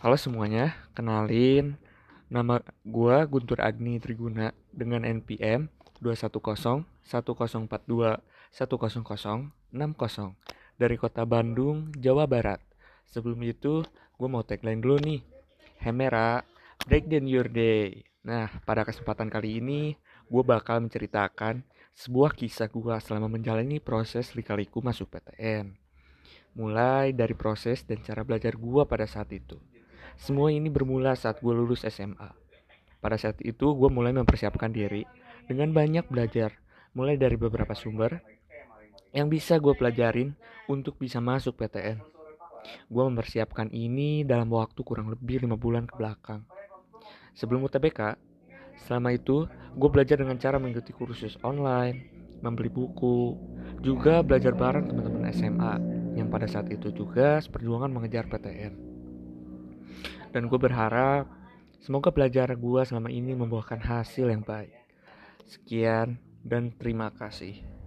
Halo semuanya, kenalin nama gua Guntur Agni Triguna dengan NPM 210 1042 100 60 dari kota Bandung, Jawa Barat. Sebelum itu, gue mau tagline dulu nih. Hemera, break down your day. Nah, pada kesempatan kali ini, gue bakal menceritakan sebuah kisah gue selama menjalani proses lika-liku masuk PTN. Mulai dari proses dan cara belajar gue pada saat itu. Semua ini bermula saat gue lulus SMA. Pada saat itu, gue mulai mempersiapkan diri dengan banyak belajar, mulai dari beberapa sumber yang bisa gue pelajarin untuk bisa masuk PTN. Gue mempersiapkan ini dalam waktu kurang lebih lima bulan ke belakang. Sebelum UTBK, selama itu gue belajar dengan cara mengikuti kursus online, membeli buku, juga belajar bareng teman-teman SMA yang pada saat itu juga seperjuangan mengejar PTN. Dan gue berharap semoga belajar gue selama ini membuahkan hasil yang baik. Sekian dan terima kasih.